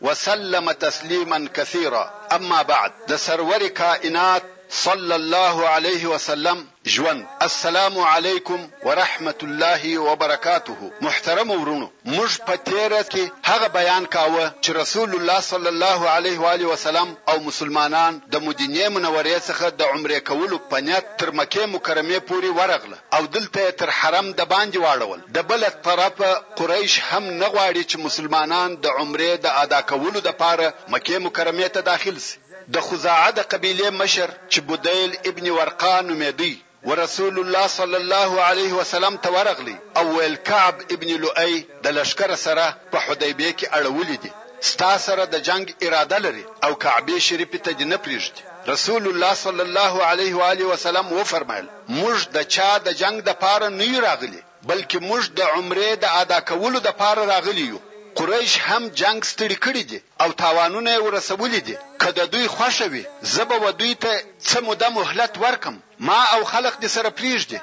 وسلم تسلیما کثیرا اما بعد د سرور کائنات صلی الله علیه وسلم ژوند السلام علیکم ورحمت الله وبرکاته محترمو وروڼو موږ په تیره کې هغه بیان کاوه چې رسول الله صلی الله علیه و آله وسلم او مسلمانان د مدینې منورې څخه د عمرې کولو په نیت تر مکې مکرمې پورې ورغل او دلته یې تر حرم دباندې واړول، د بله طرفه قریش هم نه غواړي چې مسلمانان د عمرې د ادا کولو لپاره مکې مکرمې ته داخل شي، د خزاعه د قبیلې مشر چې بدیل ابن ورقاء نومېدی ورسول الله صلی الله علیه وسلم ته ورغلی او ویل کعب ابن لؤی د لښکر سره په حدیبې کې اړولي دي ستا سره د جنګ اراده لري او کعبې شریفې ته دې نه پریږدي رسول الله صلی الله علیه وآله وسلم وفرمایل. موږ د چا د جنګ دپاره نه یو راغلي، بلکې موږ د عمرې د ادا کولو دپاره راغلي یو. قریش هم جنګ ستړي کړي دي او تاوانونه یې ورسولي دي. که د دوی خوښه وي، زه به و دوی ته څه موده مهلت ورکړم، ما او خلق دې سره پرېږدي.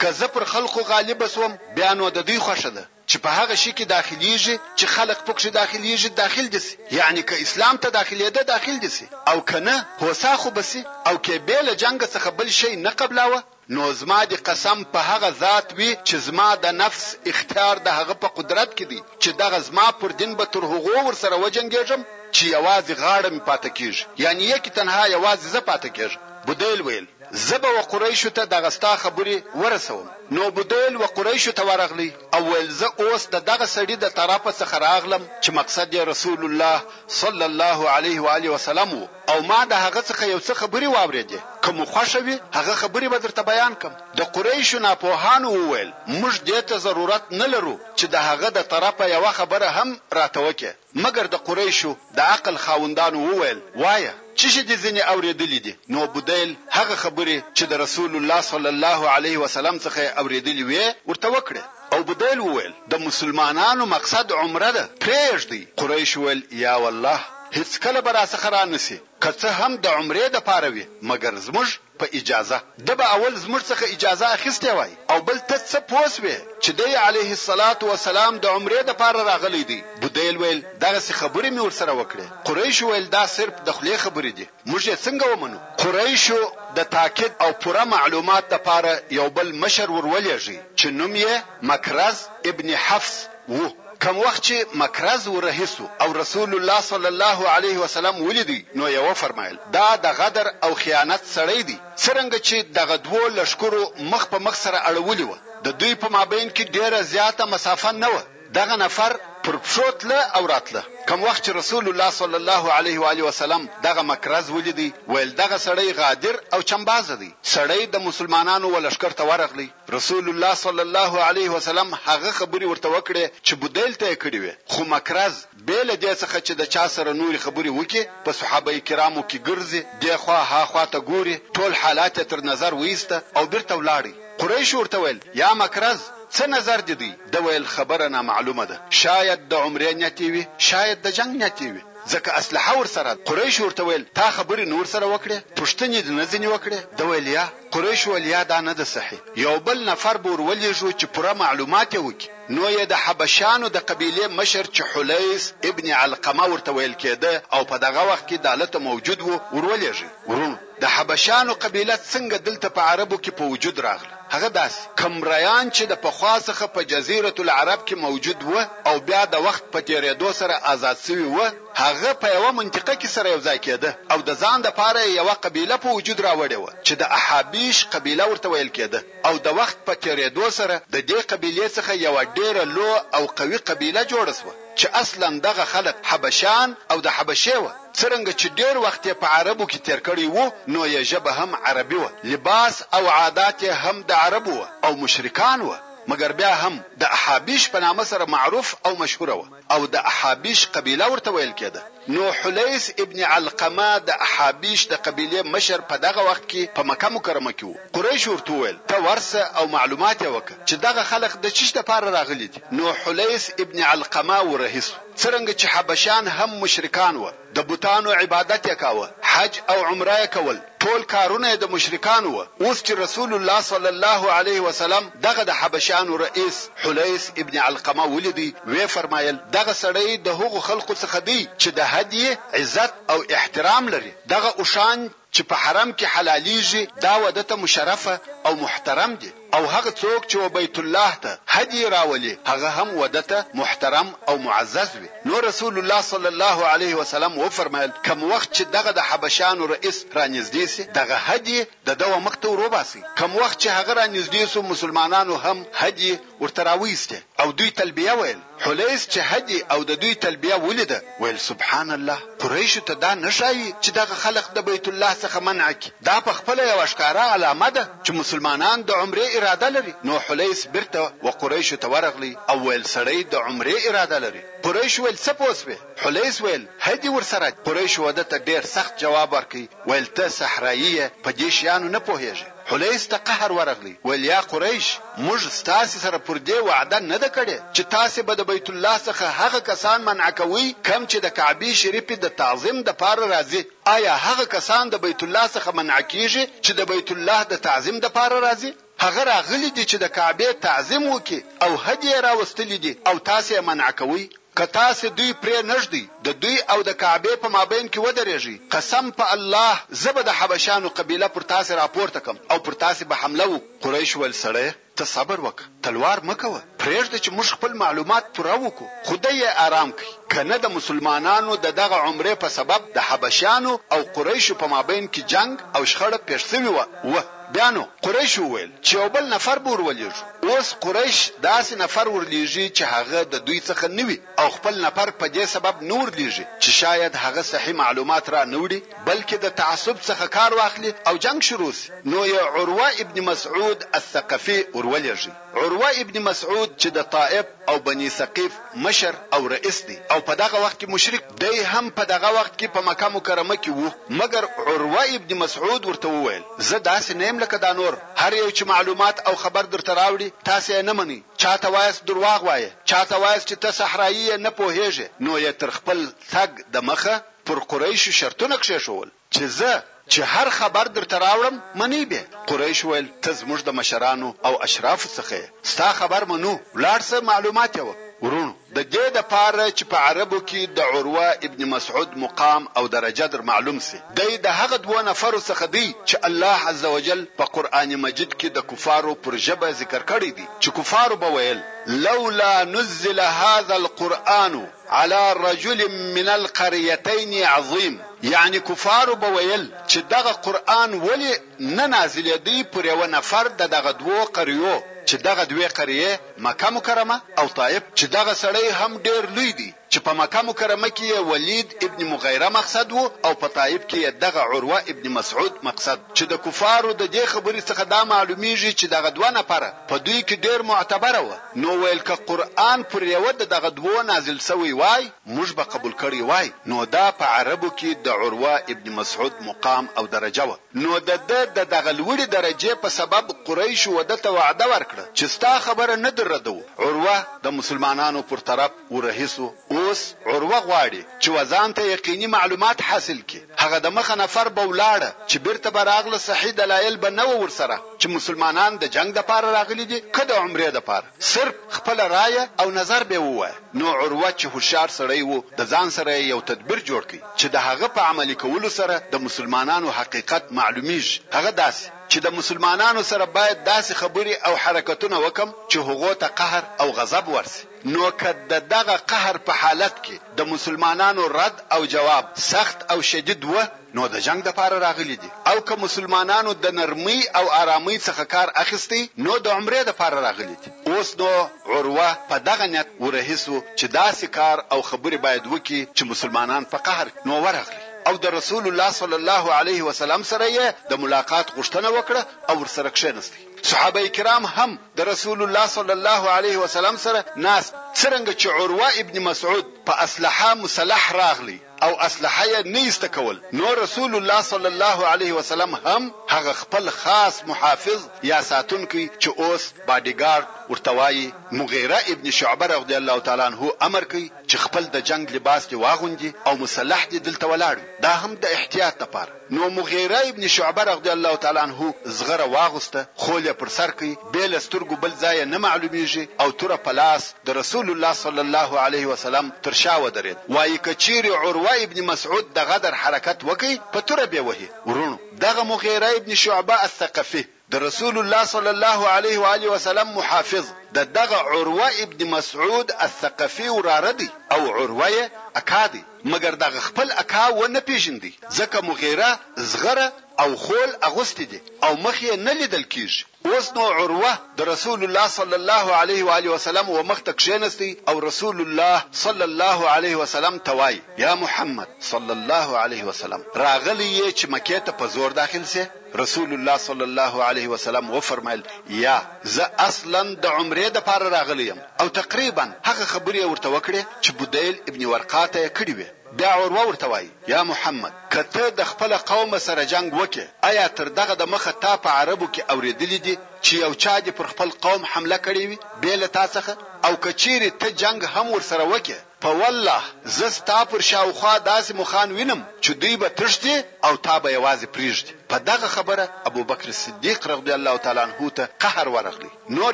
که زه پر خلقو غالب شوم، بیا نو د دوی خوښه ده. چې په هغه شي کې داخليږي چې خلق پکښې داخليږي داخل دې شي يعني که اسلام ته داخليده داخل دې شي او که نه هوسا خو به شي او که بې له جنګ څخه بل شی نه قبلاوه نو زما دې قسم په هغه ذات وي چې زما د نفس اختيار د هغه په قدرت کې دی چې دغه زما پر دين به تر هغو ورسره وجنګيږم چې يوازې غاړه مې پاته کيږي يعني يکي تنها يوازې زه پاته کيږم بديل ويل. زه به و قریشو ته دغه ستا خبرې ورسوم. نو ابوجهل و قریشو ته ورغلی او ویل، زه اوس د دغه سړي د طرفه څخه راغلم چې مقصد یې رسول الله صلی الله علیه و آله وسلم و او ما د هغه څخه یو څه خبرې واورېدې، که مو خوښه وي هغه خبرې به درته بیان کړم. د قریشو ناپوهانو وویل، موږ دې ته ضرورت نه لرو چې د هغه د طرفه یوه خبره هم راته وکړې. مګر د قریشو د عقل خاوندانو وویل، وایه! چیشي دې ځینې اورېدلي دي؟ نو بدیل هغه خبرې چې د رسول الله صلی الله علیه وسلم څخه یې اورېدلي وې ورته وکړې. او بدیل وویل، د مسلمانانو مقصد عمره ده، پرېږدئ! قریشو ویل، یا والله! هیڅکله به راڅخه رانه شي، که څه هم د عمرې دپاره وي، مګر زموږ په اجازه ده به اول زموږ څخه اجازه اخیستې وای او بل ته څه پوه شوې چې دی عليه الصلوة والسلام د عمرې لپاره راغلی دی، بودیل ویل، دغسې خبرې مې ورسره وکړې، قریشو ویل، دا صرف د خولې خبرې دي، موږ یې څنګه ومنو؟ قریشو د تاکید او پوره معلومات لپاره یو بل مشر ور ولېږی چې نوم یې مکرز ابن حفص وو، کوم وخت چي مکرز و رهي سو او رسول الله صلی الله علیه وسلم ولیدی نو یې وفرمایل، دا د غدر او خیانت سړی دی، څرنګه چي دغه دوو لښکرو مخ په مخ سره اړولي وه، د دوی په مابین کي ډېره زیاته مسافه نه وه، دغه نفر پر پښو تله او راتله، کوم وخت چي رسول الله صلی الله علیه وآله وسلم دغه مکرز ولیدی ویل، دغه سړی غادر او چمبازه دی، سړی د مسلمانانو و لښکر ته ورغلی، رسول الله صلی الله علیه وسلم هغه خبرې ورته وکړې چې بدیل ته یې کړې وې، خو مکرز بې له دې څخه چې د چا سره نورې خبرې وکړي، په صحابه کرامو کې ګرځي، دې خوا ها خوا ته ګوري، ټول حالات یې تر نظر وایسته او بیرته ولاړ. قریشو ورته ویل، یا مکرز! څه نظر دې دی؟ ده ویل، خبره نامعلومه ده، شاید د عمرې نیت یې وي، شاید د جنګ نیت یې وي، ځکه اسلحه ورسره ده. قریشو ورته ویل، تا خبرې نور سره وکړې؟ پوښتنې دې نه ځینې وکړې؟ ده ویل، یا. قریش ویل یا دا نه ده صحیح یو بل نفر به ور ولیږو چې پوره معلومات یې وکړي، نو یې د حبشیانو د قبیلې مشر چې حلیس ابن علقمه ورته ویل کیده او په دغه وخت کې دالته موجود وو ور ولیږی، وروڼو! د حبشیانو قبیله څنګه دلته په عربو کې په وجود راغله؟ هغه داسې کمریان چې د پخوا څخه په جزیرة العرب کې موجود وه او بیا د وخت په تیریدو سره آزاد شوي وه، هغه په یوه منطقه کې سره یو ځای کېده او د ځان لپاره یې یوه قبیله په وجود راوړې وه چې د احابیش قبیله ورته ویل کېده او د وخت په تېرېدو سره د دې قبیلې څخه یوه ډېره لو او قوي قبیله جوړه شوه چې اصلاً دغه خلک حبشان او د حبشې وه څرنګه چې ډېر وخت یې په عربو کې تېر کړی و نو یې ژبه هم عربي وه لباس او عادات یې هم د عربو وه او مشرکان وه مګر بیا هم د احابیش په نامه سره معروف او مشهور وه. او د احابیش قبیله ورته ویل کېده، نو حلیث ابن علقمه د احابیش د قبیلې مشر په دغه وخت کې په مکه مکرمه کې و، قریشو ورته وویل، ته ورسه او معلومات یې وکړه چې دغه خلق د چیش لپاره راغلي دي، نو حلیث ابن علقمه ورهي شو، څرنګه چې حبشیان هم مشرکان وه. د بتانو عبادت یې کاوه، حج او عمره یې کول، ټول کارونه یې د مشرکانو وه، اوس چې رسول الله صلی الله علیه وسلم دغه د حبشیانو رئیس حلیث ابن علقمه ولید ویې فرمایل، دغه سړی د هغو خلقو څخه دی چې د هدیې عزت او احترام لري، دغه اوښان چې په حرم کې حلاليږي دا و ده ته مشرفه او محترم دي او هغه څوک چې و بيت الله ته هدي راولي هغه هم و ده ته محترم او معزز وي نو رسول الله صلی الله عليه وسلم و فرمايل کوم وخت چې دغه د حبشانو رئيس را نږدې شي دغه هدي د ده و مخ ته ور وباسئ کوم وخت چې هغه را نږدې شو مسلمانانو هم هدي ورته راويستې او دوی تلبيه ويل. حلیز چې حجي او د دوی تلبیه ولیده ویل، سبحان الله، قریشو ته دا نه ښايي چې دغه خلق د بیت الله څخه منع کړي، دا په خپله یوه ښکاره علامه ده چې مسلمانان د عمرې اراده لري، نو حلیز بیرته و قریشو ته ورغلی او ویل، سړی د عمرې اراده لري، قریشو ویل، څه پوه شوې؟ حلیز ویل، حجي ورسره دي، قریشو و ده ته ډیر سخت جواب ورکړ ویل، ته صحرایي یې په دې شیانو نه پوهیږې. حلیس ته قهر ورغلی، ویل، یا قریش! موږ ستاسې سره پر دې وعده نه ده کړې چې تاسې به د بیت الله څخه هغه کسان منع کوئ کوم چې د کعبې شریفې د تعظیم دپاره راځي، ایا هغه کسان د بیت الله څخه منع کیږي چې د بیت الله د تعظیم دپاره راځي؟ هغه راغلي دي چې د کعبې تعظیم وکړي او هدیې یې راوستلي دي او تاسې یې منع کوئ؟ که تاسې دوی پرې نه ږدئ، د دوی او د کعبې په مابین کې ودرېږئ، قسم په الله! زه به د حبشیانو قبیله پر تاسې راپورته کړم او پر تاسې به حمله وکړو. قریشو ویل، سړیه! ته صبر وکړه، تلوار مه کوه، پرېږده چې موږ خپل معلومات پوره وکړو، خدای یې ارام کړي، که نه د مسلمانانو د دغه عمرې په سبب د حبشیانو او قریشو په مابین کې جنګ او شخړه پېښ شوي وه. بیا نو قریشو وویل چې یو بل نفر به ورولېږو. اوس قریش داسې نفر ورلېږي چې هغه د دوی څخه نه وي او خپل نفر په دې سبب نه ورلېږي چې شاید هغه صحیح معلومات را نه وړي بلکې د تعصب څخه کار واخلي او جنګ شروع شي نو یې عروه ابن مسعود الثقفي ورولېږئ. عروه ابن مسعود چې د طائف او بني ثقیف مشر او رئیس دی او په دغه وخت کې مشرک و، دی هم په دغه وخت کې په مکه مکرمه کې و، مګر عروه ابن مسعود ورته وویل، زه داسې نه یم لکه دا نور، هر یو چې معلومات او خبر درته راوړي تاسې یې نه منئ، چا ته وایاست درواغ وایې، چا ته وایاست چې ته صحرایي یې نه پوهېږې، نو یې تر خپل تګ دمخه پر قریشو شرطونه کښېښوول. چې زه چې هر خبر درته راوړم منۍ بې؟ قريش وويل، ته زموږ د مشرانو او اشرافو څخه يې، ستا خبر منو، ولاړ شه معلومات يې وکړه. وروڼو! د دې د پاره چې په عربو کې د عروه ابن مسعود مقام او درجه در معلوم شي، دی د هغه دوو نفرو څخه دی چې الله عزوجل په قرآن مجيد کې د کفارو پر ژبه ذکر کړی دی چې کفارو به ويل، لولا نزل هذا القرآن علی رجل من القریتین عظیم یعنی کفارو به ویل چی دغه قرآن ولی نه نازلیدی پر یوه نفر د دغه دوو قریو چی دغه دوې قریې مکه مکرمه او طائف چی دغه سړی هم ډیر لوی دی چی په مکه مکرمه کی یې ولید ابن مغیره مقصد وو او په طائف کی یې دغه عروه ابن مسعود مقصد چی د کفارو ددې خبری څخه دا معلومیږی چی دغه دوه نفره په دوی کی ډیر معتبره وه. نو ویل که قرآن پر یوه د دغه دوو نازل شوی وای موږ به قبول کړی وای نو دا په عربو کی د عروه ابن مسعود مقام او درجه وه نو د ده د دغه لوړی درجی په سبب قریشو و ده ته وعده ورکړه چی ستا خبره نه در ردوو عروه د مسلمانانو پر طرف ورهیسو اوس عروه غواړي چې وځان ته یقیني معلومات حاصل کړي هغه دمخه نفر به ولاړه چې بیرته به راغله صحیح دلایل به نه وه ورسره چې مسلمانان د جنګ دپاره راغلي دي که د عمرې دپاره صرف خپله رایه او نظر به ووایه نو عروه چې هوښیار سړی وو د ځان سره یې یو تدبیر جوړ کړ چې د هغه په عملي کولو سره د مسلمانانو حقیقت معلومیږي هغه داسې چې د مسلمانانو سره باید داسې خبرې او حرکتونه وکړم چې هغو ته قهر او غضب ورشي. نو که د دغه قهر په حالت کې د مسلمانانو رد او جواب سخت او شدید وه نو د جنګ لپاره راغلي دي او که مسلمانانو د نرمۍ او آرامۍ څخه کار اخیستی نو د عمرې لپاره راغلي دي اوس نو عروه په دغه نیت ورهي شو چې داسې کار او خبرې باید وکړي چې مسلمانان په قهر کړي نو ورغلی او د رسول الله صلی الله علیه وسلم سره یې د ملاقات غوښتنه وکړه او ورسره کښېنستی صحابه کرام هم د رسول الله صلی الله علیه وسلم سره ناست څرنګه چې عروه ابن مسعود په اسلحه مسلح راغلی او اسلحه یې نه ایسته کول نو رسول الله صلی الله علیه وسلم هم هغه خپل خاص محافظ یا ساتونکی چې اوس باډي ګارډ ورته وایي مغیره ابن شعبه رضی الله تعالی عنه امر کوي چې خپل د جنګ لباس دې واغوندي او مسلح دې دلته ولاړ وي دا هم د احتیاط لپاره نو مغیره ابن شعبه رغدی الله تعالی عنه زغره واغوسته، خول یې پر سر کړ، بې له سترګو بل ځای یې نه معلومېږي او توره په لاس د رسول الله صلی الله علیه وسلم تر شا ودرېد، وايي که چېرې عروه ابن مسعود د غدر حرکت وکړ، په توره بې وهي. وروڼو! دغه مغیره ابن شعبه الثقفي، د رسول الله صلی الله علیه و آله وسلم محافظ د دغه عروه ابن مسعود الثقفي وراره دی او عروه یې اکا دی مګر دغه خپل اکا و نه پېژندی ځکه مغیره زغره او خول اغوستي دي او مخ یې نه لیدل کېږي. اوس نو عروه د رسول الله صلی الله علیه و آله وسلم و مخ ته کښېنستی او رسول الله صلی الله علیه وسلم ته وایي، یا محمد صلی الله علیه وسلم! راغلی یې چې مکې ته په زور داخل شې؟ رسول الله صلی الله علیه وسلم وفرمایل، یا، زه اصلا د عمرې دپاره راغلی یم او تقریبا هغه خبرې یې ورته وکړې چې بدیل ابن ورقا ته یې کړې وې. بیا عروه ورته وایي، یا محمد! که ته د خپله قومه سره جنګ وکړې، ایا تر دغه دمخه تا په عربو کې اورېدلي دي چې یو چا دې پر خپل قوم حمله کړې وي بې له تا څخه؟ او که چېرې ته جنګ هم ورسره وکړې، په والله زه ستا پر شاوخوا داسې مخان وینم چې دوی به تښتي او تا به یوازې پریږدي. په دغه خبره ابوبکر صدیق رضی الله تعالی عنه ته قهر ورغلی، نور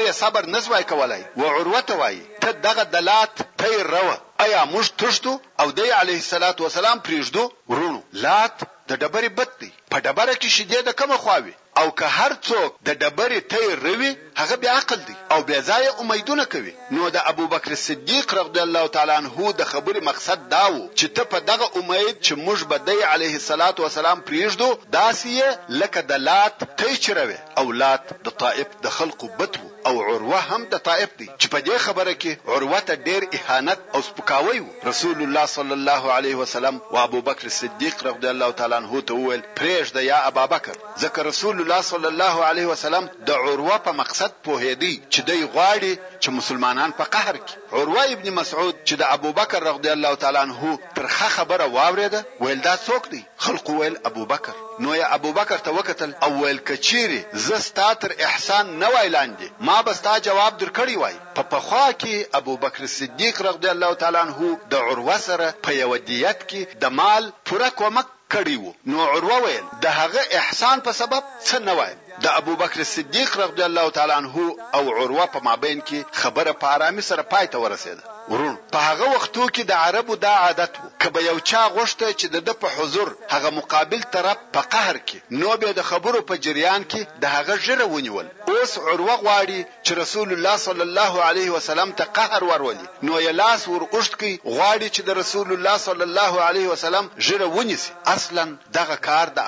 یې صبر نه شوای کولای و عروه ته وایي، ته دغه د لات پیر روه، ایا موږ تښتو او دی علیه الصلوة والسلام پریږدو؟ وروڼو! لات د ډبرې بت دی، په ډبره کې شیدې د کومه خوا وي؟ او که هر څوک د ډبرې تی روي هغه بې عقل دی او بې ځایه امیدونه کوي، نو د ابوبکر صدیق رضی الله تعالی عنه د خبرې مقصد دا و چې ته په دغه امید چې موږ به دی علیه الصلوة والسلام پرېږدو داسې یې لکه د لات تی چې روې او لات د طائف د خلقو بت و. او عروه هم د طائف دی چې په دې خبره کې عروه ته ډېر اهانت او سپکاوی وو، رسول الله صلی الله علیه وسلم و ابوبکر صدیق رضی الله تعالی عنه ته وویل، پرېږده یا ابابکر، ځکه رسول الله صلی الله علیه وسلم د عروه په مقصد پوهېدی چې دی غواړي چې مسلمانان په قهر کړي. عروه ابن مسعود چې د ابوبکر رضی الله تعالی عنه ترخه خبره واورېده ویل، دا څوک دی؟ خلقو ویل، ابوبکر! نو یې ابوبکر ته وکتل او ویل، که چیرې زه ستا تر احسان نه وای لاندې، ما به ستا جواب درکړی وای. په پخوا کې ابوبکر صدیق رضی الله تعالی عنه د عروه سره په یوه دیت کې د مال پوره کومک کړی و، نو عروه ویل، د هغه احسان په سبب څه نه وایم. د ابوبکر صدیق رغدی الله تعالی عنه او عروه په مابین کې خبره په آرامي سره پای ته ورسېده، وروڼ! په هغه وختو کې د عربو دا عادت و، که به یو چا غوښته چې د ده په حضور هغه مقابل طرف په قهر کړي، نو به یې د خبرو په جریان کې د هغه ږیره ونیول، اوس عروه غواړي چې رسول الله صلی الله علیه وسلم ته قهر ورولي، نو یې لاس ور اوږد کړ، غواړي چې د رسول الله صلی الله علیه وسلم ږیره ونیسي، اصلا دغه کار د.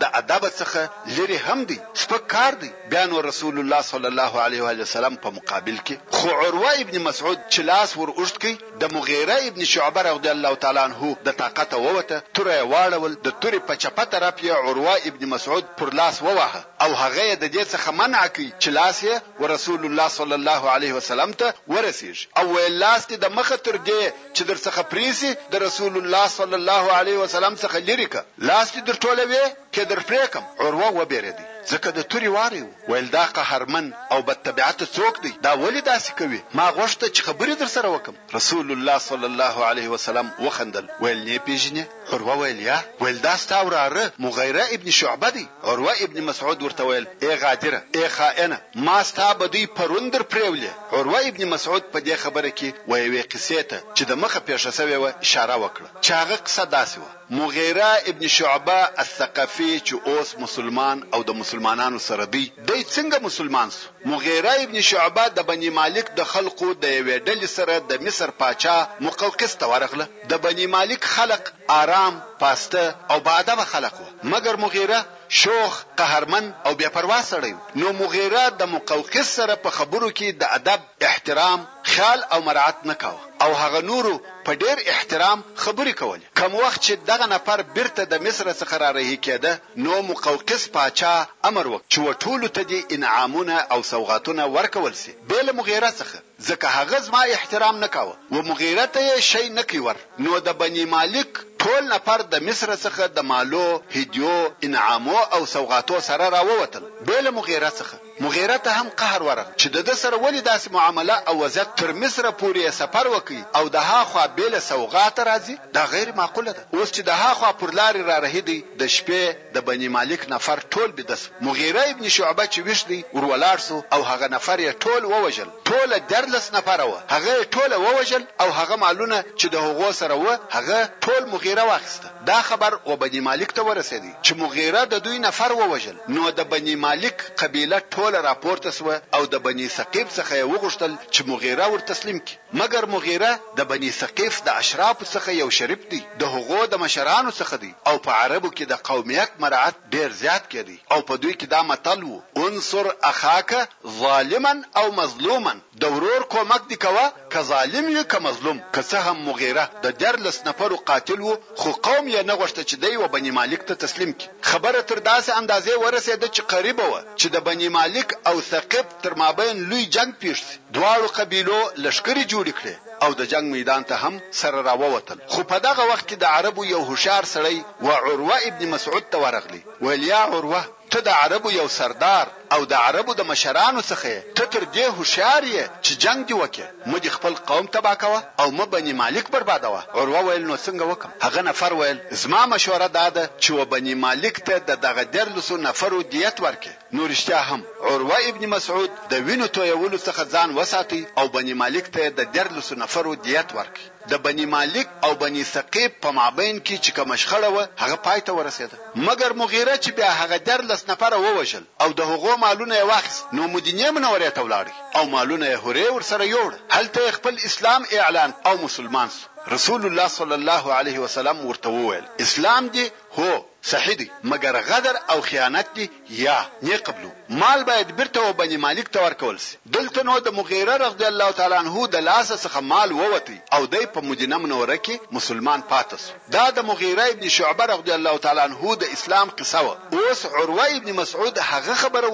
د ادب څخه لرې هم دی سپک کار دی بیا نو رسول الله صلی الله علیه وآله وسلم په مقابل کې خو عروه ابن مسعود چې لاس ور اوږد کړ د مغیره ابن شعبه رضی الله تعالی عنه د طاقته ووته توره یې واړول د تورې په چپه طرف یې عروه ابن مسعود پر لاس وواهه او هغه یې ددې څخه منع کړ چې لاس یې ورسول الله صلی الله علیه وسلم ته ورسیږي او ویل لاس دې د مخه تر دې چې درڅخه پرې شي د رسول الله صلی الله علیه وسلم څخه لرې کړه لاس دي درټولوې که درپرېکم؟ عروه وبېرېدی، ځکه د تورې واری و، ویل دا قهرمن او بد طبیعته څوک دی؟ دا ولې داسې کوي؟ ما غوښته چې خبرې درسره وکړم. رسول الله صلی الله علیه وسلم وخندل، ویل نې پېژنې؟ عروه ویل یا، ویل دا ستا وراره مغیره ابن شعبه دی. عروه ابن مسعود ورته ویل، اې غادره! اې خائنه! ما ستا بدۍ پرون درپرېولې. عروه ابن مسعود په دې خبره کې و یوې قصې ته چې د مخه پېښه شوې وه اشاره وکړه، چې هغه قصه داسې وه. مغیره ابن شعبه الثقفې چې اوس مسلمان او د مسلمانانو سره دی، دی څنګه مسلمان شو؟ مغیره ابن شعبه د بني مالک د خلقو د یوې ډلې سره د مصر پاچا مقوقس ته ورغله، د بني مالک خلق آرام، پاسته او با ادبه خلق وه، مګر مغیره شوخ، قهرمن او بې پروا سړی و، نو مغیره د مقوقس سره په خبرو کې د ادب، احترام، خیال او مراعت نه کاوه او هغه نورو په ډېر احترام خبرې کولې. کوم وخت چې دغه نفر بیرته د مصر څخه را رهي کېده نو مقوقس پاچا امر وکړ چې و ټولو ته دې انعامونه او سوغاتونه ورکول شي بې له مغیره څخه ځکه هغه زما احترام نه کاوه و مغیره ته یې شی نه کړ ور نو د بني مالک ټول نفر د مصر څخه د مالو، هدیو، انعامو او سوغاتو سره را ووتل بې له مغیره څخه. مغیره ته هم قهر ورغ چې دده سره ولې داسې معامله او وضعیت تر مصر پورې یې سفر وکړ او دهاخوا بې له سوغاته راځي دا غیر معقوله ده اوس چې دهاخوا پر لارې رارهي دی د شپې د بني مالک نفر ټول بیده شو مغیره ابن شعبه چې ویښ دی ور ولاړ شو او هغه نفر یې ټول ووژل ټوله دیارلس نفره وه هغه یې ټوله ووژل او هغه مالونه چې د هغو سره وه هغه ټول مغیره واخیسته. دا خبر و بني مالک ته ورسېد چې مغیره د دوی نفر ووژل، نو د بني مالک قبیله ټوله راپورته شوه او د بني ثقیف څخه یې وغوښتل چې مغیره ور تسلیم کړي، مګر مغیره د بني ثقیف د اشرافو څخه یو شریف دی، د هغو د مشرانو څخه دی او په عربو کې د قومیت مراعت ډېر زیات کېده او په دوی کې دا متل و، انصر اخاک ظالما او مظلوما. د ورور کومک دي کوه که ظالم يي که مظلوم که څه هم مغيره د ديارلس نفرو قاتل وو خو قوم يي نه غوښته چي دی و بني مالک ته تسليم کړي خبره تر داسي اندازې ورسيده چي قريبه وه چي د بني مالک او ثقيف تر مابين لوی جنګ پيښ سي دواړو قبيلو لښکري جوړي کړې او د جنګ ميدان ته هم سره راووتل خو په دغه وخت کي د عربو يو هوښيار سړی و عروه ابن مسعود ته ورغلی ويل يا عروه ته د عربو يو سردار او د عربو د مشرانو څخه یې ته تر دې هوښیار یې چې جنګ دې وکړې، مه دې خپل قوم تباه کوه او مه بني مالک بربادوه، عروه ویل نو څنګه وکړم؟ هغه نفر ویل زما مشوره دا ده چې و بني مالک ته د دغه دېرلسو نفرو دیت ورکړې، نو رښتیا هم عروه ابن مسعود د وینو تویولو څخه ځان وساتی او بني مالک ته یې د دېرلسو نفرو دیت ورکړ. د بني مالک او بني ثقیف په مابین کي چي کومه شخړه وه هغه پای ته ورسېده مګر مغیره چي بیا هغه دیارلس نفره ووژل او د هغو مالونه یې واخیست نو مدینې منورې ته ولاړی او مالونه یې هورې ورسره یوړه هلته یې خپل اسلام اعلان او مسلمان سو رسول الله صلی الله علیه وسلم ورته وویل اسلام دي هو صحیح دی مګر غدر او خیانت دی یا نې قبلو مال باید بیرته و بنی مالک ته ورکول سی دلته نو د مغیره رضی الله تعالی عنه د لاسه څخه مال ووتی او دی په مدینه منوره کی مسلمان پاته سو دا د مغیره ابن شعبه رضی الله تعالی عنه د اسلام قصه وه اوس عروه ابن مسعود هغه خبره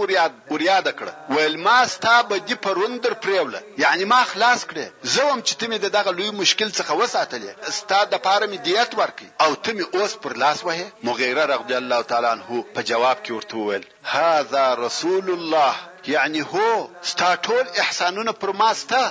وریاده کړه ویل ما ستا بدی پرون در پریوله یعنی ما خلاص کړې زه وم چی ته می ددغه لوی مشکل څخه وساتلې ستا دپاره می دیت ورکړ. او ته مې اوس پر لاس وهې؟ مغیره رغضی الله تعالی عنه په جواب کې ورته وویل، هذا رسول الله، یعنې هو، ستا ټول احسانونه پر ما سته،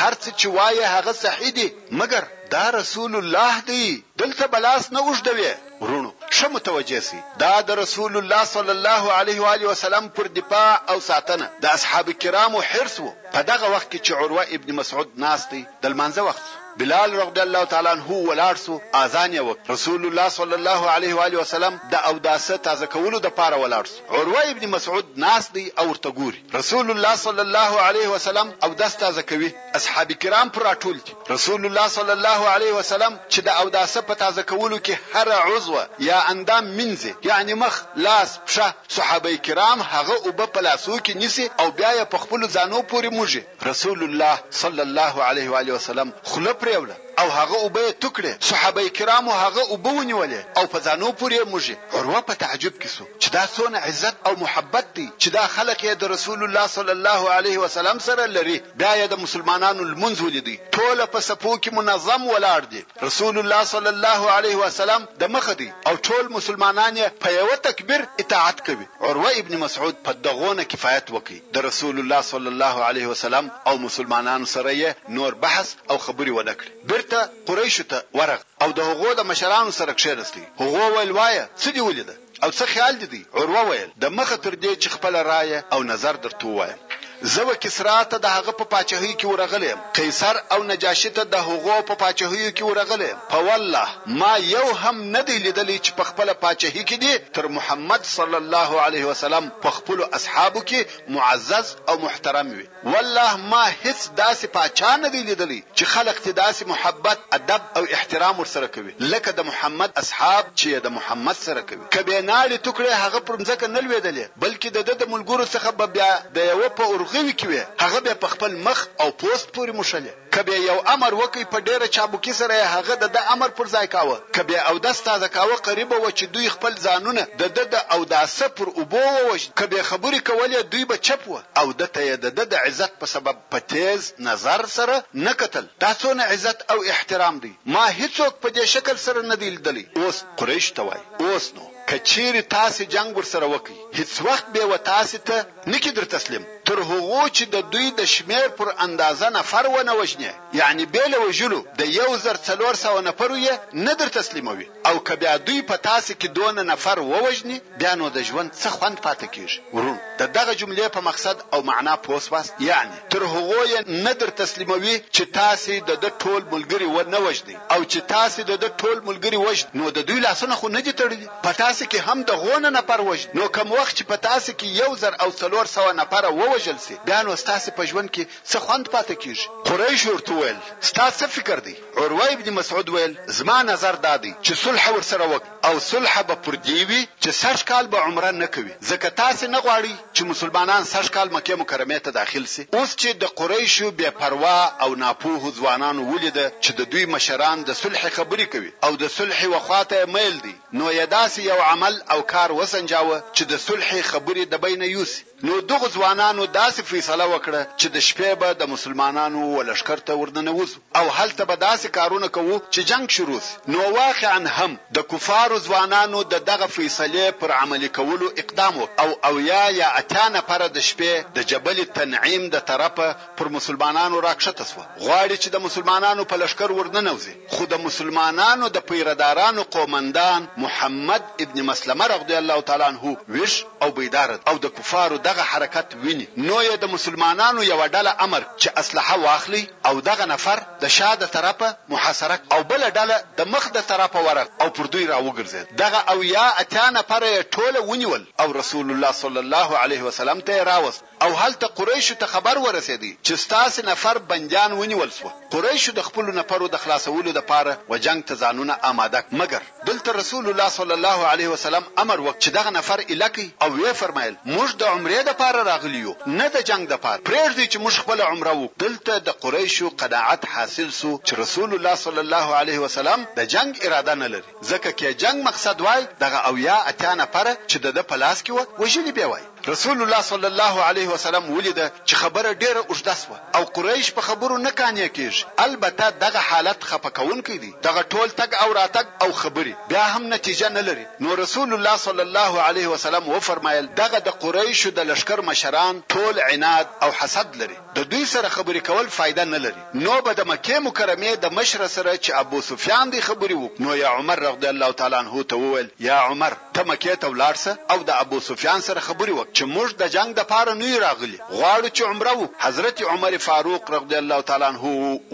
هر څه چې وایې هغه صحیح دي، مګر دا رسول الله دی، دلته به لاس نه اوږدوې. وروڼو! ښه متوجه شئ، دا د رسول الله صلی الله علیه و آله وسلم پر دفاع او ساتنه د اصحاب کرامو حرص و، په دغه وخت کې چې عروه ابن مسعود ناست دی، د لمانځه وخت سو، بلال رغضی الله تعالی عنه ولاړ سو آذان یې وکړ، رسول الله صلی الله علیه وآله وسلم د اوداسه تازه کولو د پاره ولاړ سو، عروه ابن مسعود ناست دی او ورته ګوري، رسول الله صلی الله علیه وسلم اودس تازه کوي، اصحاب کرام پر راټول دي، رسول الله صلی الله علیه وسلم چي د اوداسه په تازه کولو کي هره عضوه یا اندام مینځي، یعني مخ، لاس، پښه، صحابه کرام هغه اوبه په لاسو کي نیسي او بیا یې په خپلو ځانو پوري موږي، رسول الله صلی الله علیه و آله وسلم خوله پرېوله او هغه اوبه یې تو کړې، صحابه کرامو هغه اوبه ونیولې او په ځانو پورې یې موږي، عروه په تعجب کې شو چې دا څونه عزت او محبت دی چې دا خلق یې د رسول الله صلی الله علیه و سلم سره لري، بیا یې د مسلمانانو لمونځ ولیدی ټوله په صفو کې منظم ولاړ دي، رسول الله صلی الله علیه و سلم د مخه دی او ټول مسلمانان یې په یوه تکبیر اطاعت کوي، عروه ابن مسعود په دغونه کفایت وکړ. د رسول الله صلی الله علیه وسلم او مسلمانانو سره یې نور بحث او خبرې ونه کړې، بیرته قریشو ته ورغ او د هغو له مشرانو سره کښېنست، هغو ویل، وایه څه دې ولیده او څه خیال دې دی؟ عروه ویل، د مخه تر دې چې خپله رایه او نظر درته ووایم، زه و کسرا ته د هغه په پاچهیو کې ورغلی یم، قیصر او نجاشي ته د هغو په پاچهیو کې ورغلی یم، په والله ما یو هم نه دی لیدلی چې په خپله پاچهي کې دې تر محمد صلی الله علیه وسلم په خپلو اصحابو کې معزز او محترم وي، والله ما هیڅ داسې پاچا نه دی لیدلی چې خلق ترې داسې محبت، ادب او احترام ورسره کوي لکه د محمد اصحاب چې یې د محمد سره کوي، که بې ناړې تو کړې هغه پر مځکه نه لوېدلې بلکې د ده د ملګرو څخه به بیا د یوه په ورغوي کې وې هغه به یې په خپل مخ او پوست پورې موښلې. که به یو امر وکړ په ډېره چابکي سره یې هغه د ده امر پر ځای کاوه، که به یې اودس تازه کاوه قریبه وه چې دوی خپل ځانونه د ده د اوداسه پر اوبو ووژني، که به یې خبرې کولې دوی به چپ وه او ده ته یې د ده د عزت په سبب په تېز نظر سره نه کتل، دا څونه عزت او احترام دی، ما هیڅوک په دې شکل سره نه دی لیدلی. اوس قریشو ته وایي، اوس نو که چېرې تاسې جنګ ورسره وکړئ هیڅ وخت به و تاسې ته. نه کړي در تسلیم تر هغو چې د دوی د شمېر پر اندازه نفر ونه وژنې، یعنې بې له وژلو د یو زر څلور سوه نفرو یې نه در تسلیموي او که بیا دوی په تاسې کې دونه نفر ووژني بیا نو د ژوند څه خوند پاتې کېږي؟ ورون! د دغه جملې په مقصد او معنا پوه شواست؟ یعنې تر هغو یې نه در تسلیموي چې تاسې د ده ټول ملګري و نه وژنئ او چې تاسې د ده ټول ملګري وژنئ نو د دوی لاسونه خو نه دي تړلي؟ په تاسې کې هم د غونه نفر وژني، نو کوم وخت چې په تاسې کې یو زر او څلور سوه نفره ووژل شي، بیا نو ستاسې په ژوند کې څه خوند پاتې کېږي؟ قریشو ورته وویل، ستا څه فکر دی؟ عروه ابن مسعود ویل، زما نظر دا دی چې صلح ورسره وکړئ او صلح به پر دې وي چې سږ کال به عمره نه کوي، ځکه تاسې نه غواړئ، چې مسلمانان سږ کال مکې مکرمې ته داخل شي، اوس چې د قريشو بې پروا او ناپوهو ځوانانو وليده چې د دوی مشران د صلحې خبرې کوي او د صلحې و خوا ته يې ميل دی، نو يې داسې يو عمل او کار وسنجاوه چې د صلحې خبرې د بينه يوسي. نو دغو ځوانانو داسې فيصله وکړه چې د شپې به د مسلمانانو و لښکر ته ورننوځو. او هلته به داسې کارونه کوو چې جنګ شروع شي، نو واقعا هم د کفارو ځوانانو د دغه فیصلې پر عملي کولو اقدام وکړ او اویا یا اتیا نفره د شپې د جبل تنعیم د طرفه پر مسلمانانو راکښته شول، غواړي چې د مسلمانانو په لښکر ورننوځي، خو د مسلمانانو د پیره دارانو قومندان محمد ابن مسلمه رضی الله تعالی عنه ویښ او بیداره دی او د کفارو دغه حرکت ویني نو یې د مسلمانانو یوه ډله امر چې اسلحه واخلي او دغه نفر د شا د طرفه محاصره کړ او بله ډله د مخ د طرفه ورغله او پر دوی را وګرځېده دغه اویا اتیا نفره یې ټوله ونیول او رسول الله صلی الله علیه وسلم ته یې راوست او هلته قریشو ته خبر ورسېدی چې ستاسې نفر بندیان ونیول شوه قریشو د خپلو نفرو د خلاصولو لپاره و جنګ ته ځانونه آماده کړل مګر دلته رسول الله صلی الله علیه وسلم امر وکړ چې دغه نفر ایله کړئ او ویې فرمایل، موږ د عمرې دپاره راغلي یو نه د جنګ دپاره، پرېږدئ چې موږ خپله عمره وکړو. دلته د قریشو قناعت حاصل شو چې رسول الله صلی الله علیه وسلم د جنګ اراده نه لري، ځکه که یې جنګ مقصد وای دغه اویا اتیا نفره چې دده په لاس کې وه وژلي بې وای. رسول الله صلی الله علیه وسلم ولیده چې خبره ډېره اوږده شوه او قریش په خبرو نه قانع کېږي، البته دغه حالت خفه کوونکی دی، دغه ټول تګ او راتګ او خبرې بیا هم نتیجه نه لري، نو رسول الله صلی الله علیه وسلم وفرمایل، دغه د قریشو د لښکر مشران ټول عناد او حسد لري. د دوی سره خبرې کول فائده نه لري نو به د مکې مکرمې د مشر سره چې ابو سفیان دی خبرې وکړو نو یې عمر رغضی الله تعالی عنه ته وویل یا عمر ته مکې ته ولاړ شه او د ابو سفیان سره خبرې وکړه چې موږ د جنګ د پاره نه یو راغلي غواړو چې عمره وکړو حضرت عمر فاروق رغضی الله تعالی عنه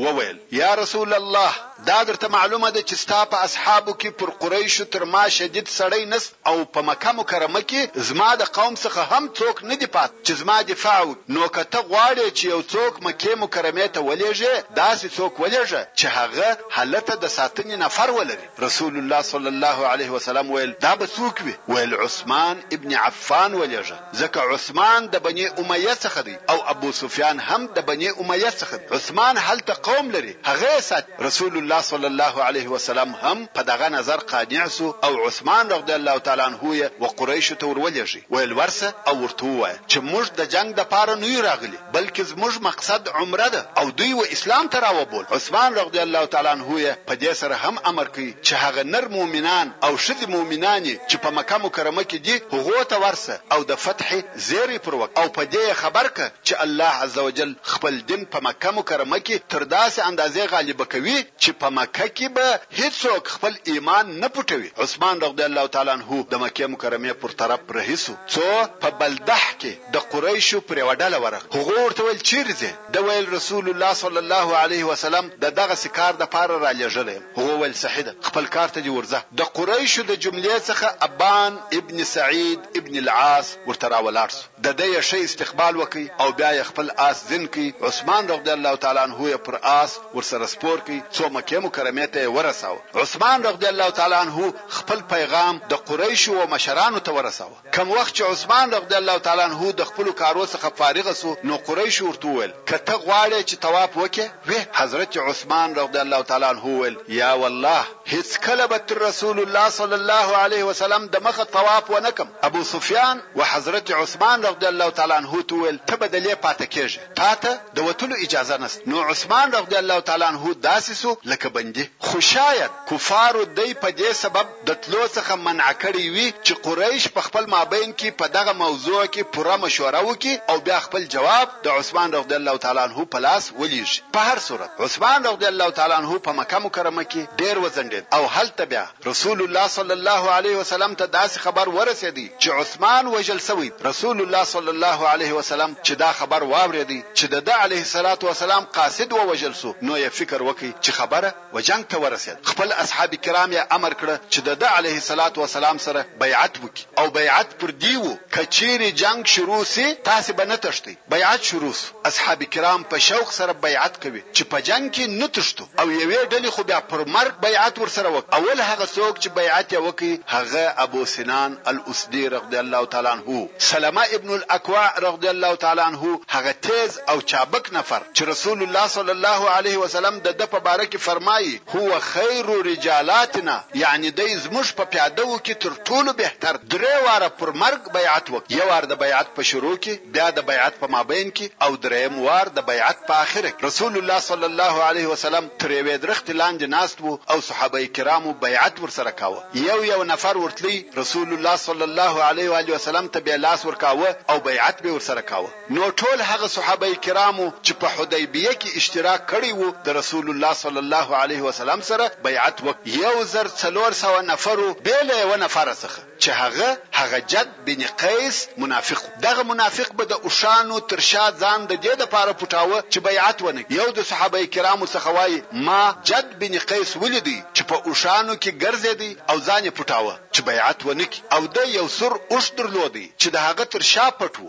وویل یا رسول الله دا درته معلومه ده چې ستا په اصحابو کې پر قريشو تر ما شديد سړی نشت او په مکه مکرمه کې زما د قوم څخه هم څوک نه دي پات چې زما دفاع وکړي نو که ته غواړې چې يو څوک مکې مکرمې ته ولېږې داسې څوک ولېږه چې هغه هلته د ساتنې نفر ولري رسول الله صلی الله عليه وسلم ويل دا به څوک وي ويل عثمان ابن عفان ولېږه. ځکه عثمان د بني امیه څخه دی او ابو سفیان هم د بني امیه څخه دی، عثمان هلته قوم لري هغه یې ساتي، رسول الله صلی الله علیه وسلم هم په دغه نظر قانع سو او عثمان رضی الله تعالی عنه یې و قریشو ته ور ولېږی ویل ورسه او ورته ووایه چي موږ د جنګ دپاره نه یو راغلي، بلکه زموږ مقصد عمره ده او دوی و اسلام ته راوبول، عثمان رغضی الله تعالی عنه یې په دې سره هم امر کړ چې هغه نر مؤمنان او ښځې مؤمنانې چې په مکه مکرمه کې دي هغو ته ورشه او د فتح زیری پر وکړه او په دې یې خبر کړه چې الله عزوجل خپل دین په مکه مکرمه کې تر داسې اندازې غالبه کوي چې په مکه کې به هیڅوک خپل ایمان نه پټوي عثمان رغضی الله تعالی عنه د مکې مکرمې پر طرف رهي شو څو په بلدح کې د قريشو پر يوه ډله ورغلل، هغو ورته وويل، چيرې ځې؟ ده ويل، رسول الله صلی الله عليه وسلم د دغسې کار دپاره رالېږلی يم، هغو وويل، صحيح ده، خپل کار ته دې ورځه، د قريشو د جملې څخه ابان ابن سعيد ابن العاص ورته راولاړ شو، دده يې ښه استقبال وکړ او بيا يې خپل آس زين کړ، عثمان رضی الله تعالی عنه يې پر آس ورسره سپور کړ، څو مکې مکرمې ته يې ورساوه، عثمان رضی الله تعالی عنه خپل پيغام د قريشو و مشرانو ته ورساوه. کوم وخت چې عثمان رضی الله تعالی عنه د خپلو کارو څخه فارغ شو نو قريشو ورته وويل، که ته غواړې چې طواف وکړې وې؟ حضرت عثمان رضی الله تعالی عنه وويل، يا والله! هيڅکله به تر رسول الله صلی الله عليه وسلم د مخه طواف ونه کړم. ابو سفيان و حضرت عثمان رضی الله تعالی عنه ته وويل، ته به دلې پاته کېږې، تاته د وتلو اجازه نشته. نو عثمان رضی الله تعالی عنه داسې شو لکه بندي. خو شايد کفارو دی په دې سبب د تلو څخه منع کړی وي چې قريش په خپل مابين کې په دغه موضوع کې پوره مشوره وکړي او بيا خپل جواب د عثمان رضی الله تعالی عنه په لاس وليږي په هر صورت عثمان رضی الله تعالی عنه په مکه مکرمه کې ډير وځنډيد او هلته بيا رسول الله صلی الله عليه وسلم ته داسې خبر ورسيدی چې عثمان وژل شوی رسول الله صلی الله عليه وسلم چې دا خبر واوريدی چې دده عليه الصلوة والسلام قاصد ووژل شو نو يې فکر وکړ چې خبره و جنګ ته ورسېد خپل اصحاب کرام يې امر کړه چې د ده عليه الصلوة والسلام سره بيعت وکړي او بيعت پر دې وو که چېرې جنګ شروع شي تاسې به نه تښتئ. بيعت شروع شو اصحاب کرام په شوق سره بيعت کوي چې په جنګ کې نه تښتو او يوې ډلې خو بيا پر مرګ بيعت ورسره وکړ اول هغه څوک چې بيعت يې وکړ هغه ابو سنان الاسدي رضي الله تعالی عنه وو سلمه ابن الاکوع رضي الله تعالی عنه هغه تېز او چابک نفر چې رسول الله صلی الله علیه وسلم د ده په باره کې فرمايي، هو خیر رجالاتنا، یعنې دی زموږ په پیاده وو کې تر ټولو بهتر، درې واره پر مرګ بیعت وکړ، یو وار د بیعت په شروع کې، بیا د بیعت په مابین کې او درېیم وار د بیعت په اخره کې. رسول الله صلی الله علیه وسلم تر یوې درختې لاندې ناست وو او صحابه کرامو بیعت ورسره کاوه. یو یو نفر ورتلی، رسول الله صلی الله علیه وسلم ته بې لاس ورکاوه او بیعت بې ورسره کاوه. نو ټول هغه صحابه کرامو چې په حدیبیه کې اشتراک کړی وو د رسول الله صلی الله علیه وسلم سره بیعت وکړ، یو زر څلور سوه نفر وو بې له یوه نفر څخه چې هغه هغه جد بن قیس منافق وو، دغه منافق به د اوښانو تر شا ځان د دې لپاره پټاوه چې بیعت ونه کړي، یو د صحابه کرامو څخه وایي ما جد بن قیس ولید چې په اوښانو کې ګرځیده او ځان یې پټاوه چې بیعت ونه کړي او ده یو سور اوښ درلود چې د هغه تر شا پټ و.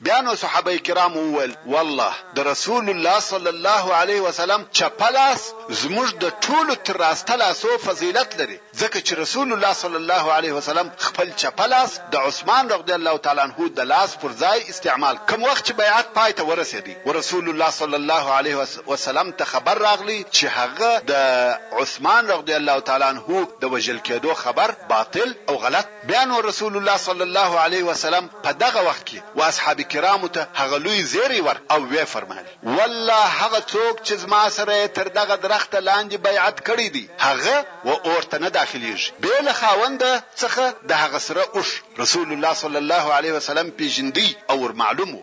بیا نو صحابه کرامو وویل، والله د رسول الله صلی الله علیه وسلم چپه لاس زموږ د ټولو تر راسته لاسو فضیلت لري، ځکه چې رسول الله صلی الله علیه وسلم خپل چپه لاس د عثمان رغدی الله تعالی عنه د لاس پر ځای استعمال کوم وخت چې بیعت پای ته ورسېدی ورسول الله صلی الله علیه وسلم ته خبر راغلی چې هغه د عثمان رغدی الله تعالی عنه د وژل کېدو خبر باطل او غلط بیا نو رسول الله صلی الله علیه وسلم په دغه وخت کي و اصحاب کرامو ته هغه لوی زیری ورک او ویې فرمایل، والله هغه څوک چي زما سره یې تر دغه درخته لاندي بیعت کړی دی هغه و اور ته نه داخلیږي بې له خاونده څخه د هغه سره اوښ رسول الله صلی الله علیه وسلم پیژندی او ور معلوم وو.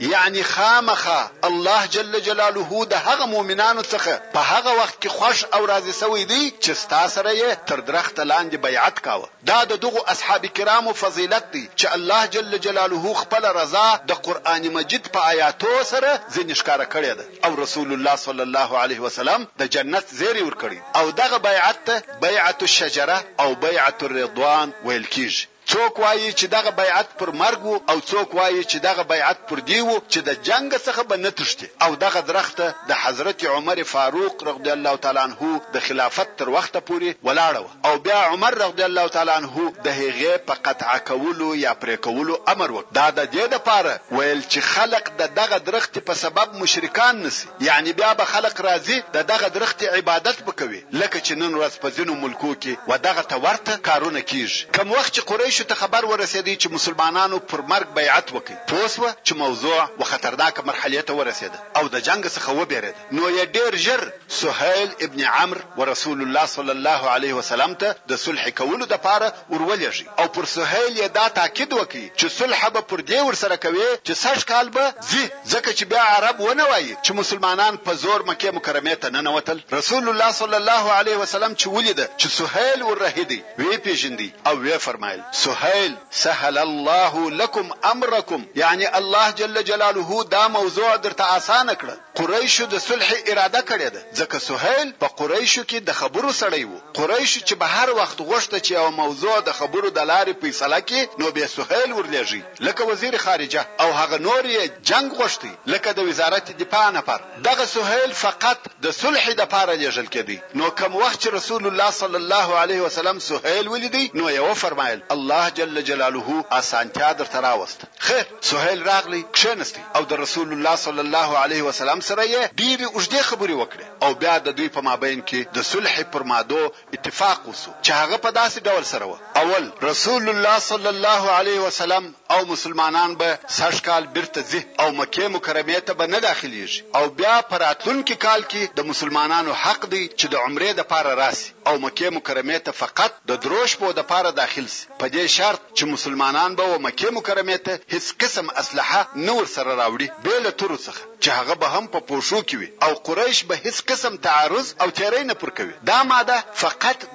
يعنې خامخا الله جل جلاله د هغه مؤمنانو څخه په هغه وخت کې خوښ او راضي شوی دی چې ستا سره يې تر درخته لاندې بيعت کاوه. دا د دغو اصحاب کرامو فضيلت دی چې الله جل جلاله خپله رضا د قرآن مجيد په آياتو سره ځينې ښکاره کړې ده او رسول الله صلی الله عليه وسلم د جنت زيری ورکړی او دغه بيعت ته بيعة الشجرة او بيعة الرضوان ويل کيږي. څوک وايي چې دغه بيعت پر مرګ وو او څوک وايي چې دغه بيعت پر دې وو چې د جنګ څخه به نه تښتي او دغه درخته د حضرت عمر فاروق رغدی الله تعالی عنه د خلافت تر وخته پورې ولاړه وه او بيا عمر رغدی الله تعالی عنه د هغې په قطعه کولو يا پرې کولو امر وکړ دا د دې د پاره ويل چې خلق د دغه درختې په سبب مشرکان نه شي. یعنې بیا به خلق راځي د دغه درخت عبادت به کوي لکه چې نن ورځ په ځینو ملکو کې و دغه ته ورته کارونه کیږي. کوم وخت چې قریشو ته خبر ورسیدی چې مسلمانانو پر مرګ بیعت وکړ پوه شوه چې موضوع و خطرناکه مرحلې ته ورسیده او د جنګ څخه وبیریده نو یې ډیر ژر سهیل ابن عمرو و رسول الله صلی الله علیه وسلم ته د صلح کولو دپاره ورولېږي او پر سهيل يې دا تاکيد وکړ چې صلح به پر دې ورسره کوي چې سږ کال به ځي ځکه چې بيا عرب ونه وايي چې مسلمانان په زور مکې مکرمې ته ننوتل رسول الله صلی الله عليه وسلم چې وليد چې سهيل ورهي دی وې پېژند او وې فرمايل سهيل سهل الله لکم امرکم يعني الله جل جلاله دا موضوع درته اسانه کړه. قریشو د صلحې اراده کړې ده، ځکه سهیل په قریشو کې د خبرو سړی و، قریشو چې به هر وخت غوښته چې یوه موضوع د خبرو د لارې فیصله کړي نو بیا سهیل ورلېږي لکه وزیر خارجه او هغه نور یې جنګ غوښتی لکه د وزارت دفاع نفر، دغه سهیل فقط د صلحې لپاره لېږل کېدی، نو کوم وخت چې رسول الله صلی الله علیه وسلم سهیل ولیدی نو یې وفرمایل الله جل جلاله اسانتیا درته راوست. خیر، سهیل راغلی، کښېنست او د رسول الله صلی الله علیه وسلم سره یې ډېرې اوږدې خبرې وکړې او بیا د دوی په مابین کې د صلح پر مادو اتفاق وشو چې هغه په داسې ډول سره و، اول، رسول الله صلی الله علیه وسلم او مسلمانان به سږ کال بېرته ځي او مکې مکرمې ته به نه داخلېږي او بیا په راتلونکي کال کې د مسلمانانو حق دی چې د عمرې دپاره راشي او مکې مکرمې ته فقط د درو شپو دپاره داخل شي. په دې شرط چې مسلمانان به و مکې مکرمې ته هیڅ قسم اسلحه نه ورسره راوړي بې له تورو څخه چې هغه به هم په پوښو کې وي او قریش به هیڅ قسم تعرض او تیری نه پر کوي دا ماده فقط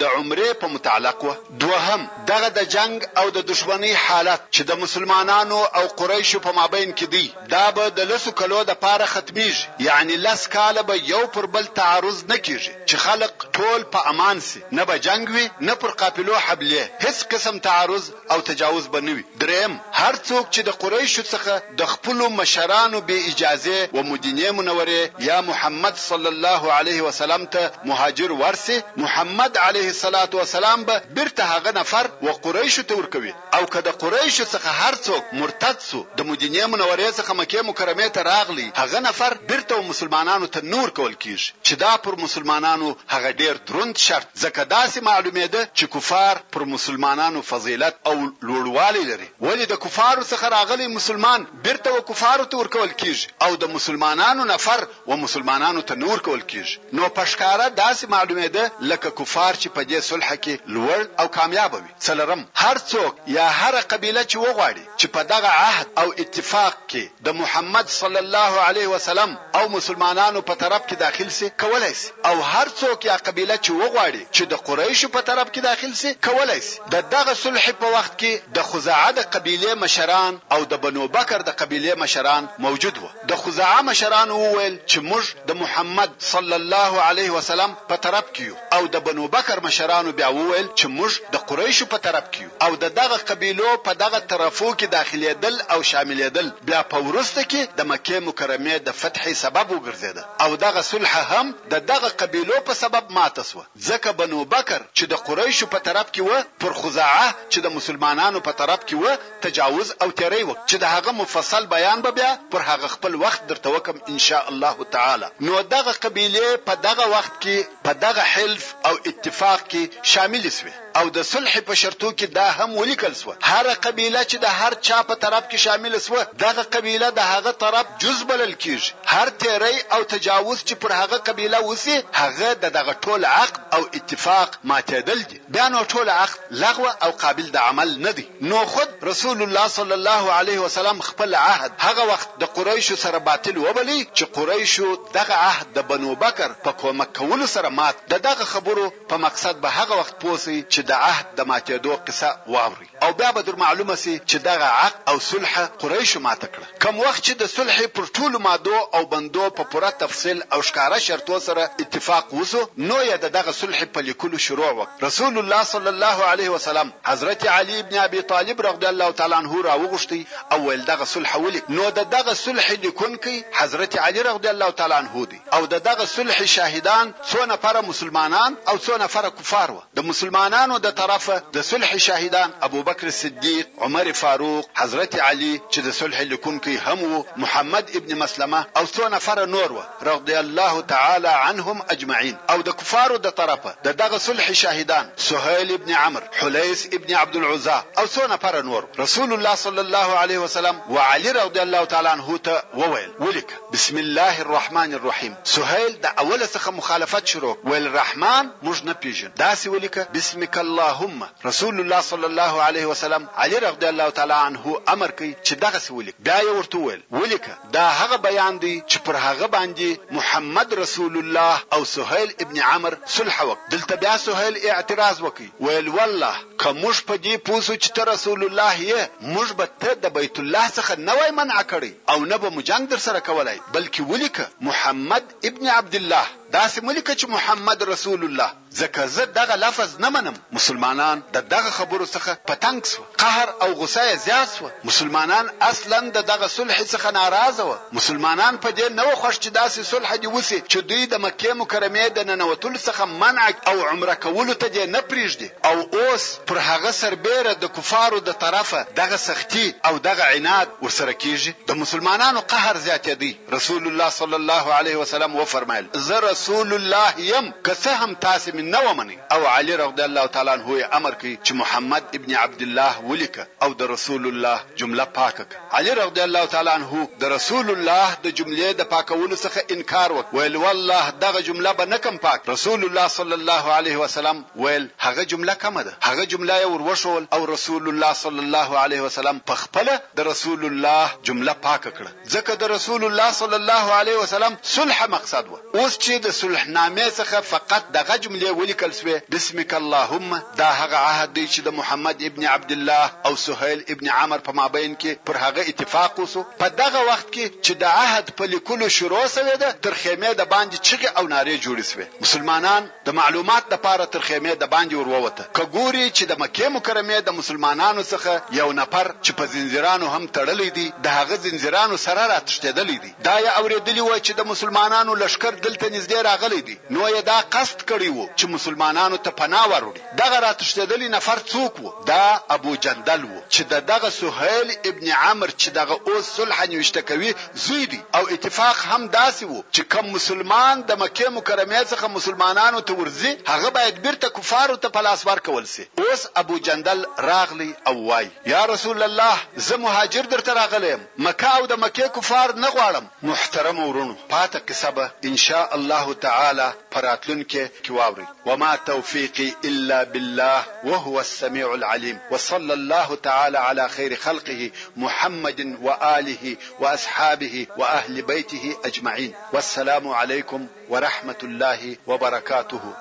د عمرې په متعلق وه. دوهم، دغه د جنګ او د دښمنۍ حالت چې د مسلمانانو او قریشو په مابین کې دی، دا به د لسو کلو د پاره ختميږي يعني لس کاله به يو پر بل تعرض نه کيږي چې خلق ټول په امان شي نه به جنګ وي نه پر قافلو حبلې هيڅ قسم تعرض او تجاوز به نه وي دريم هر څوک چې د قريشو څخه د خپلو مشرانو بې اجازې و مدينې منورې يا محمد صلی الله عليه وسلم ته مهاجر ورشي محمد عليه الصلاة والسلام به بيرته هغه نفر و قريشو ته ورکوي. او که د قريشو څخه هر څوک مرتد سو د مدينې منورې څخه مکې مکرمې ته راغلي هغه نفر بيرته و مسلمانانو ته نه ورکول کيږي چي دا پر مسلمانانو هغه ډير دروند شرط ځکه داسي معلوميده چي کفار پر مسلمانانو فضيلت او لوړوالی لري ولي د کفارو څخه راغلی مسلمان بيرته و کفارو ته ورکول کيږي او د مسلمانانو نفر و مسلمانانو ته نه ورکول کيږي نو په ښکاره داسي معلوميده لکه کفار چي په دې صلح کي لوړ او کاميابه وي. څلورم، هر څوک یا هره قبیله چې وغواړي چې په دغه عهد او اتفاق کې د محمد صلی الله علیه وسلم او مسلمانانو په طرف کې داخل شي کولای شي او هر څوک یا قبیله چې وغواړي چې د قریشو په طرف کې داخل شي کولای شي. د دغه صلحې په وخت کې د خزاعه د قبیلې مشران او د بنو بکر د قبیلې مشران موجود وو. د خزاعه مشرانو وویل چې موږ د محمد صلی الله علیه وسلم په طرف کې یو. او د بنو بکر مشرانو بیا وویل چې موږ د قریشو په طرف کې یو او د دغه قبیلو په دغه طرفو کې داخلیدل او شاملیدل بیا په وروسته کې د مکې مکرمې د فتحې سبب وګرځیده او دغه صلح هم د دغه قبیلو په سبب ماته شوه ځکه بنو بکر چې د قریشو په طرف کې وه پر خزاعه چې د مسلمانانو په طرف کې وه تجاوز او تیری وکړ چې د هغه مفصل بیان به بیا پر هغه خپل وخت درته وکړم ان شاء الله تعالی نو دغه قبیلې په دغه وخت کې په دغه حلف او اتفاق کې شاملې شوې او د صلحې په شرطو کې دا هم ولیکل شوه هره قبیله چې د هر چا په طرف کې شامله شوه دغه قبیله د هغه طرف جز بلل کیږي هر تیری او تجاوز چې پر هغه قبیله وسی هغه د دغه ټول عقد او اتفاق ماتېدل دي بیا نو ټول عقد لغو او قابل د عمل نه دی، نو خود رسول الله صلی الله علیه وسلم خپل عهد هغه وخت د قریشو سره باطل وبلی چی قریشو دغه عهد د بنو بکر په کومک کولو سره مات ددغه خبرو په مقصد به هغه وخت پوه شی چی د عهد د ماتیدو قصه واوری. او بیا به در معلومه شي چې دغه عق او صلح قریشو ماته کړه کوم وخت چې د صلح پر ټولو مادو او بندو په پوره تفصیل او ښکاره شرطو سره اتفاق وشو نو یې د دغه صلح په لیکلو شروع وکړه رسول الله صلی الله علیه وسلم حضرت علی ابن ابی طالب رغدی الله تعالی عنه راوغوښتی او ویل دغه صلح ولیک نو د دغه صلح لیکونکی حضرت علی رغدی الله تعالی عنه دی. او د دغه صلحې شاهدان څو نفره مسلمانان او څو نفره کفار وه، د مسلمانانو د طرفه د صلحې شاهدان ابوبکر صدیق، عمر فاروق، حضرت علی چې د صلحې لیکونکی هم وو، محمد ابن مسلمه او څو نفره نور وه، رضی الله تعالی عنهم اجمعین، او د کفارو د طرفه د دغه صلحې شاهدان سهیل ابن عمرو، حلیث ابن عبدالعزی او څو نفره نور وو، رسول الله صلی الله علیه وسلم و علی رضی الله تعالی عنه ته وویل، ولیکه! بسم الله الرحمن الرحیم سهیل د اوله څخه مخالفت شروع کړ ویل رحمن موږ نه پیژنو داسې ولیکه بسمک اللهم رسول الله صلی الله علیه وسلم علی رغدی الله تعالی عنه امر کوي چې دغسې ولیکه بیا یې ورته وویل ولیکه دا هغه بیان دی چې پر هغه باندې محمد رسول الله او سهیل ابن عمر صلح وکړه دلته بیا سهیل اعتراض وکړ ویل والله که موږ په دې پوه شو چې ته رسول الله یې موږ به ته د بیت الله څخه نه وای منع کړی او نه به مو جنګ درسره کولای بلکه ولیکه محمد ابن عبدالله داسې مه لیکه چې محمد رسول الله ځکه زه دغه لفظ نه منم مسلمانان د دغه خبرو څخه په تنګ شوه قهر او غصه یې زیات شوه مسلمانان اصلا د دغه صلحې څخه ناراضه وه مسلمانان په دې نه وه خوښ چې داسې صلحه دې وشي چې دوی د مکې مکرمې د ننوتلو څخه منع او عمره کولو ته دې نه پریږدي. او اوس پر هغه سربېره د کفارو د طرفه دغه سختي او دغه عناد ورسره کېږي؟ د مسلمانانو قهر زیاتېدی، رسول الله صلی الله علیه وسلم وفرمایل، زه رسول الله یم، که څه هم تاسې مې نه ومنئ، او علي رضی الله تعالی عنه یې امر کړ چې محمد ابن عبدالله ولیکه او د رسول الله جمله پاکه کړه، علي رضی الله تعالی عنه د رسول الله د جملې د پاکولو څخه انکار وکړ، ویل، والله دغه جمله به نه کړم پاکه، رسول الله صلی الله علیه وسلم. ویل، هغه جمله کومه ده؟ هغه جمله یې وروښول او رسول الله صلی الله علیه وسلم په خپله د رسول الله جمله پاکه کړه، ځکه د رسول الله صلی الله علیه وسلم صلح مقصد وه، اوس چې د صلح نامې څخه فقط دغه جملې ولیکل شوې، بسمک اللهم، دا هغه عهد دی چې د محمد ابن عبدالله او سهیل ابن عمر په مابین کې پر هغه اتفاق وشو، په دغه وخت کې چې د عهد په لیکلو شروع شوې ده، تر خیمې د باندې چغې او نارې جوړې شوې، مسلمانان. د معلومات دپاره تر خیمې دباندې ور ووته، که ګوري چې د مکې مکرمې د مسلمانانو څخه یو نفر چې په زنځیرانو هم تړلی دی د هغه زنځیرانو سره را تښتیدلی دی، دا یې اوریدلي وه چې د مسلمانانو لښکر دلته نږدې راغلی دی، نو یې دا قصد کړی وو چې مسلمانانو ته پناه وروړي. دغه راتښتېدلی نفر څوک وو؟ دا ابو جندل وو چې د دغه سهيل ابن عمرو چې دغه اوس صلح نوشته کوي زوی دی او اتفاق هم داسې وو چې کوم مسلمان د مکې مکرمې څخه مسلمانانو ته ورځي هغه بايد بيرته کفارو ته په لاس ورکول شي اوس ابو جندل راغلی او وايي يا رسول الله زه مهاجر درته راغلی يم مکه او د مکې کفار نه غواړم محترمو وروڼو پاته قصه به ان شاء الله تعالی په راتلونکې کې واورئ وما توفیقی الا بالله وهو السمیع العلیم وصلی الله تعالی علی خیر خلقه محمد وآله واصحابه واهل بیته اجمعین والسلام علیکم ورحمة الله وبرکاته.